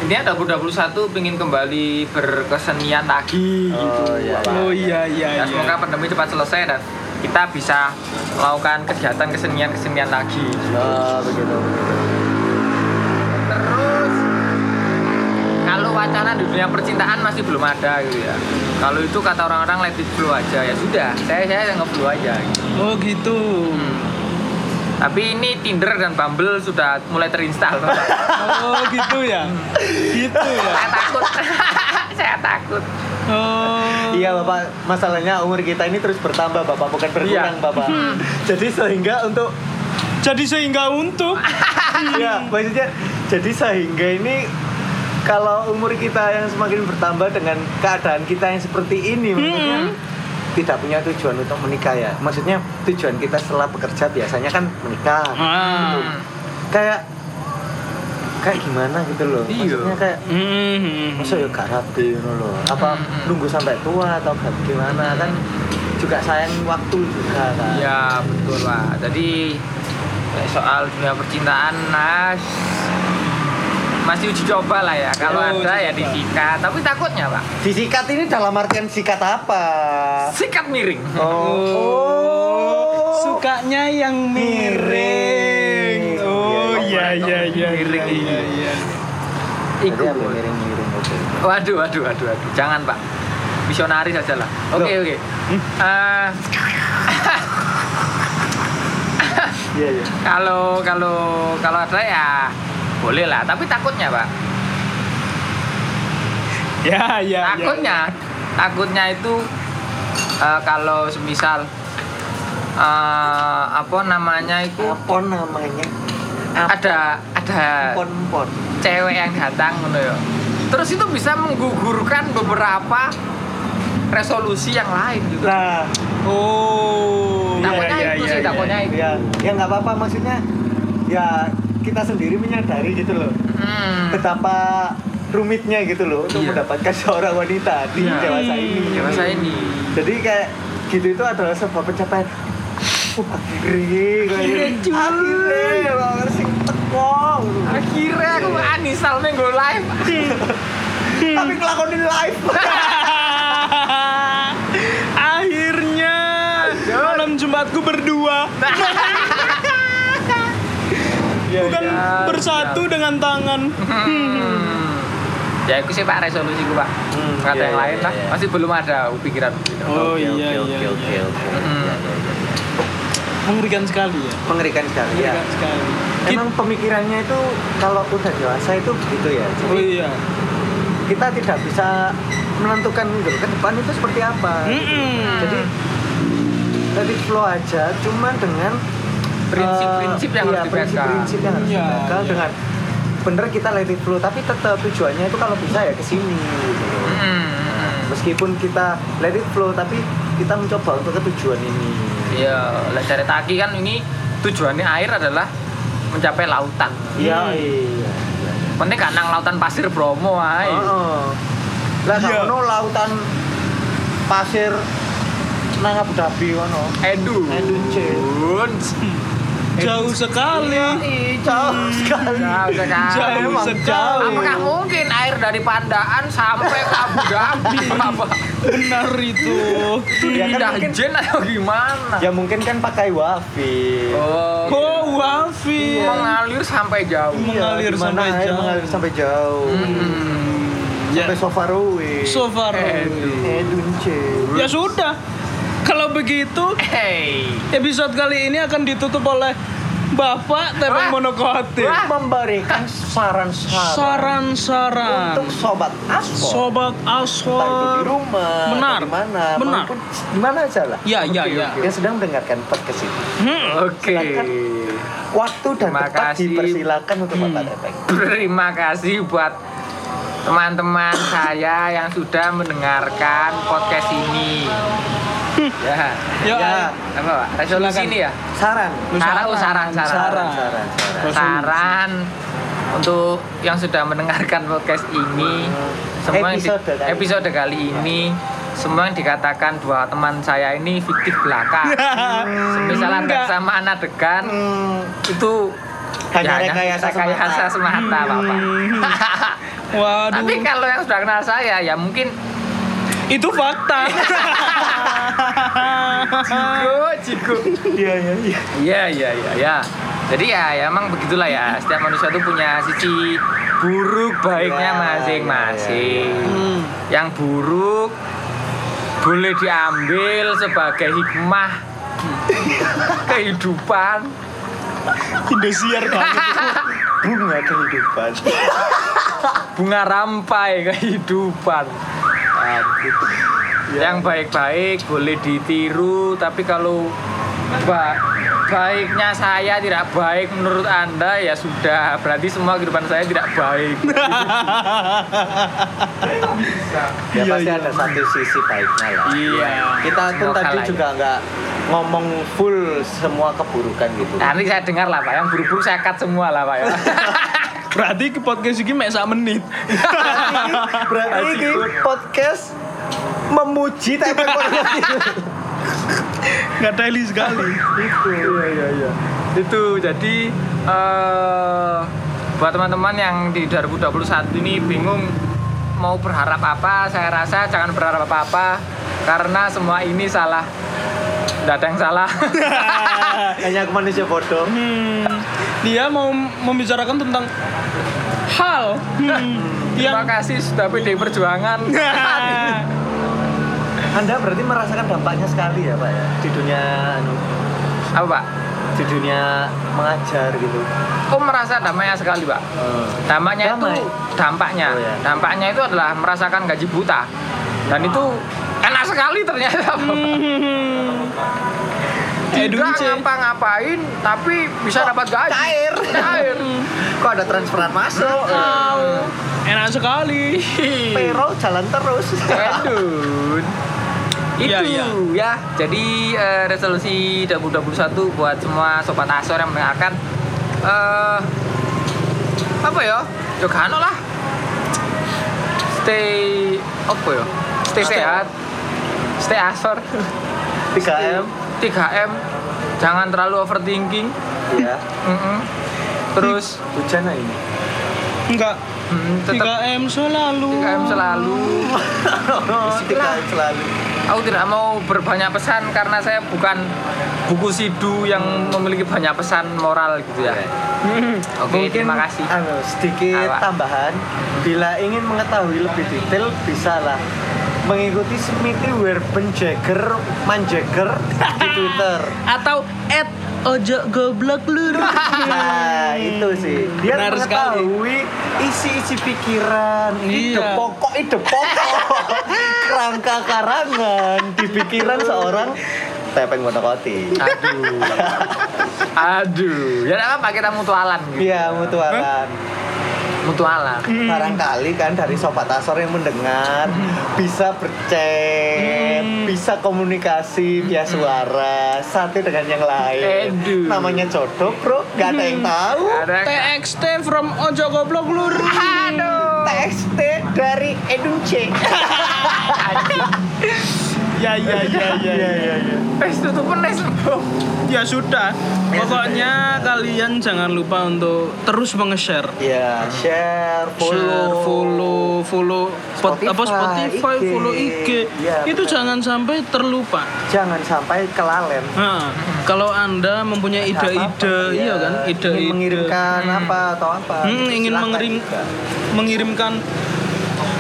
Intinya 2021 pengen kembali berkesenian lagi Oh, gitu. iya, Pak. Oh iya iya Ya, iya. semoga pandemi cepat selesai dan kita bisa melakukan kegiatan kesenian-kesenian lagi. Oh, begitu. begitu. Terus kalau wacana di dunia percintaan masih belum ada gitu ya. Kalau itu kata orang-orang let it flow aja ya sudah. Saya saya nge-flow aja. Gitu. Oh gitu. Hmm. Tapi ini Tinder dan Bumble sudah mulai terinstall. Oh gitu ya. Gitu ya. saya takut. saya takut. Oh. Iya bapak, masalahnya umur kita ini terus bertambah bapak, bukan berkurang Iya. bapak. Jadi sehingga untuk, Jadi sehingga untuk ya maksudnya, jadi sehingga ini kalau umur kita yang semakin bertambah dengan keadaan kita yang seperti ini, maksudnya tidak punya tujuan untuk menikah ya. Maksudnya tujuan kita setelah bekerja biasanya kan menikah. Ah. Hmm. Kayak kayak gimana gitu loh. Iya. Maksudnya kayak Hmm. masa ya gak rapi gitu loh apa Hmm. nunggu sampai tua atau gimana kan juga sayang waktu juga kan Ya betul pak. Jadi soal dunia percintaan nas masih uji coba lah ya. Kalau Oh, ada ya coba. disikat. Tapi takutnya pak. disikat ini dalam artian sikat apa Sikat miring. oh, Sukanya yang miring. Oh iya iya iya iya iya. iya. jadi Iku. ambil miring-miring oke Waduh, waduh, waduh, waduh. Jangan pak. Misionaris aja lah. Oke Loh. oke. Eh, iya iya kalau kalau kalau ada ya boleh lah. Tapi takutnya pak. Ya ya. ya. takutnya takutnya itu eh, kalau semisal eh, apa namanya itu apa namanya ada ada pon pon cewek yang datang ngono ya. Terus itu bisa menggugurkan beberapa resolusi yang lain gitu. nah Oh. Takutnya iya, itu iya, sih, iya, takutnya iya. itu. ya ya nggak apa-apa maksudnya ya kita sendiri menyadari gitu loh Hmm. betapa rumitnya gitu loh untuk Iya. mendapatkan seorang wanita di Iya. dewasa ini. Dewasa ini. Jadi kayak gitu itu adalah sebuah pencapaian. Uh, akhirnya kayak gitu. akhirnya banget sing teko. Akhirnya aku anisal minggu live. Tapi ngelakonin live. Akhirnya malam Jumatku berdua Iya, bukan iya. bersatu dengan tangan. Hmm. Ya itu sih Pak resolusiku Pak. Hmm, Kata iya, yang iya, lain lah. iya. Masih belum ada pikiran begitu. Oh, Oke, iya, iya, iya. Hmm. Iya, iya, iya. Mengerikan sekali ya. Mengerikan sekali ya. Mengerikan sekali. Emang pemikirannya itu kalau udah dewasa itu begitu ya. Oh Jadi iya. kita tidak bisa menentukan gitu ke depan itu seperti apa. Mm-mm. Jadi let it flow aja, cuman dengan Prinsip-prinsip yang iya, harus dipegang. Prinsip-prinsip yang harus Iya, dipegang iya. dengan bener kita let it flow, tapi tetap tujuannya itu kalau bisa ya ke sini. Gitu. Hmm. Meskipun kita let it flow, tapi kita mencoba untuk ke tujuan ini. Iya, lah dari Taki kan ini tujuannya air adalah mencapai lautan. Iya, Hmm. iya. Penting kan nang lautan pasir Bromo ae. Heeh. Lah Iya. kalau lautan pasir nang Abu Dhabi kono. Edu. Edun, Jauh sekali. Ih, jauh sekali. Jauh sekali. Jauh sekali. Apakah mungkin air dari Pandaan sampai ke Abu Dhabi? Benar itu. Ya kan mungkin- jen atau gimana? Ya mungkin kan pakai wifi. Oh, Oh, wafi. mengalir sampai jauh. mengalir sampai air jauh. mengalir sampai jauh. Hmm. Ya. Sampai so far away. So far. Cuy. Ya sudah. Kalau begitu, Hey. episode kali ini akan ditutup oleh Bapak Tepeng. Wah. memberikan saran-saran Saran-saran. untuk sobat aspor. Sobat Entah itu di rumah, Benar. di mana, Benar. maupun di mana aja lah. Ya, ya, ya. Yang sedang mendengarkan podcast ini. Hmm. Oke. Silakan. Waktu dan Terima tempat kasih. dipersilakan untuk Hmm. Bapak Tepeng. Terima kasih buat teman-teman saya yang sudah mendengarkan podcast ini. Ya. Yo, Ya. Apa, Pak? Resolusi Silakan. ini ya? Saran. Lu Saran, oh, saran, saran. saran. Saran, saran. Saran untuk yang sudah mendengarkan podcast ini semua yang di- Episode kali episode kali ini semua yang dikatakan dua teman saya ini fiktif belaka. Misalnya Enggak. kesamaan adegan Hmm, itu Hanya ya, rekayasa rekayasa semata. semata, Bapak. Waduh. Tapi kalau yang sudah kenal saya ya mungkin itu fakta. Jigo, jigo. Iya, iya, iya. Iya, iya, iya, ya. Jadi ya, ya emang begitulah ya. Setiap manusia itu punya sisi buruk baiknya Ya, masing-masing. ya, Hmm. Yang buruk boleh diambil sebagai hikmah kehidupan. Indosiar banget. Bunga kehidupan. Bunga rampai kehidupan. Yang baik-baik boleh ditiru, tapi kalau ba- baiknya saya tidak baik menurut Anda ya sudah, berarti semua kehidupan saya tidak baik. Ya Iya, pasti iya. ada satu sisi baiknya lah. Iya. Kita pun tadi ya. juga nggak ngomong full semua keburukan gitu. Nanti saya dengar lah Pak, yang buru-buru saya cut semua lah Pak ya. Berarti ke podcast ini mek sak menit. Berarti ini podcast memuji tapi Nggak daily sekali. itu. Iya, iya, iya. Itu jadi eh buat teman-teman yang di 2021 ini bingung mau berharap apa, saya rasa jangan berharap apa-apa karena semua ini salah. Tidak ada yang salah. Hanya aku manusia bodoh. Hmm, dia mau membicarakan tentang hal hmm, Terima yang kasih sudah PD Perjuangan. Anda berarti merasakan dampaknya sekali ya, Pak ya, di dunia anu, Apa Pak? di dunia mengajar gitu. Aku merasa dampaknya sekali Pak. Dampaknya Damai. itu dampaknya. Oh, ya. Dampaknya itu adalah merasakan gaji buta. Dan itu enak sekali ternyata. Hmm. Tidak ngapa-ngapain tapi bisa dapat gaji. cair. Cair. Kok ada transferan masuk? Tahu. Enak sekali. Payroll jalan terus. Edun. Itu Iya, iya. ya. Jadi eh, resolusi 2021 buat semua sobat Asor yang mendengarkan eh apa ya? Jogano lah. Stay apa ya? Stay Stay. sehat. Stay Asor. 3M. 3M. Jangan terlalu overthinking. Ya. Mm-mm. Terus Hujan ini. Enggak. mm, tetap 3M selalu. 3M selalu. 3M selalu. Aku tidak mau berbanyak pesan karena saya bukan buku sidu yang memiliki banyak pesan moral gitu ya. Oke, terima kasih. Anu, sedikit Apa? tambahan. Bila ingin mengetahui lebih detail, bisa lah mengikuti Smithy Werbenjagger Manjagger di Twitter. Atau at ojo goblok lur. Nah, itu sih. Dia Benar mengetahui isi-isi pikiran, ide Iya. pokok, ide pokok, kerangka karangan di pikiran seorang Tepeng Monokoti. Aduh. Aduh. Ya enggak apa kita mutualan gitu. Iya, mutualan. Mutualan. Barangkali kan dari sobat Asor yang mendengar bisa berchat, Hmm. bisa komunikasi via suara satu dengan yang lain. Aduh. Namanya jodoh, Bro. Gak ada yang tahu. Ada TXT from ojo goblok lur. Aduh. TXT dari Edun C. Ya ya ya ya. ya. Wes tutup nes. Ya sudah. Pokoknya kalian jangan lupa untuk terus menge-share. Ya, share, follow, Share, follow, follow pot, Spotify, apa Spotify, IG. follow IG. Iya, itu benar. jangan sampai terlupa. Jangan sampai kelalen. Nah, kalau Anda mempunyai ide-ide, iya ya. kan, ide-ide. Ingin mengirimkan Hmm. apa atau apa. Hmm, ingin mengirim mengirimkan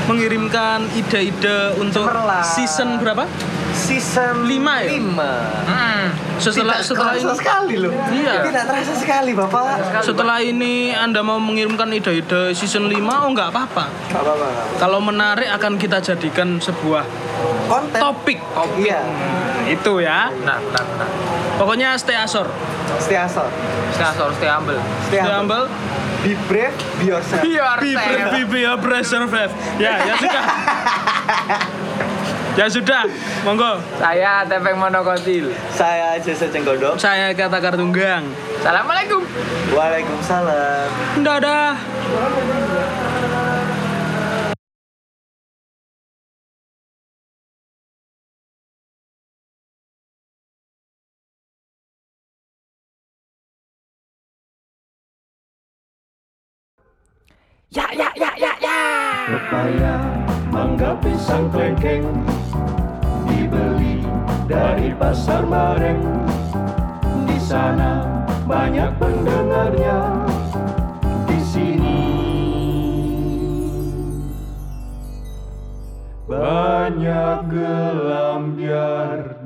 mengirimkan ide-ide untuk Cemerlang. season berapa? season Lima ya? 5. Hmm. Setelah Tidak setelah terasa ini sekali loh. Iya. Tidak terasa sekali, Bapak. setelah ini Anda mau mengirimkan ide-ide season 5 oh nggak apa-apa. Apa-apa. Kalau menarik akan kita jadikan sebuah Konten. topik. Iya. Itu ya. Benar, benar, benar. Pokoknya stay asor. Stay asal. Stay asor, stay humble. Stay Stay humble. humble. Be brave, be yourself. Biar Be brave, be be a brave, survive. Ya, ya sudah. Ya sudah, monggo. Saya Tepeng Monokotil. Saya Jasa Cenggodok. Saya kata Kartunggang. Assalamualaikum. Waalaikumsalam. Dadah. Pepaya, mangga, pisang, klengkeng Dibeli dari pasar bareng Di sana banyak pendengarnya. Di sini Banyak gelam biar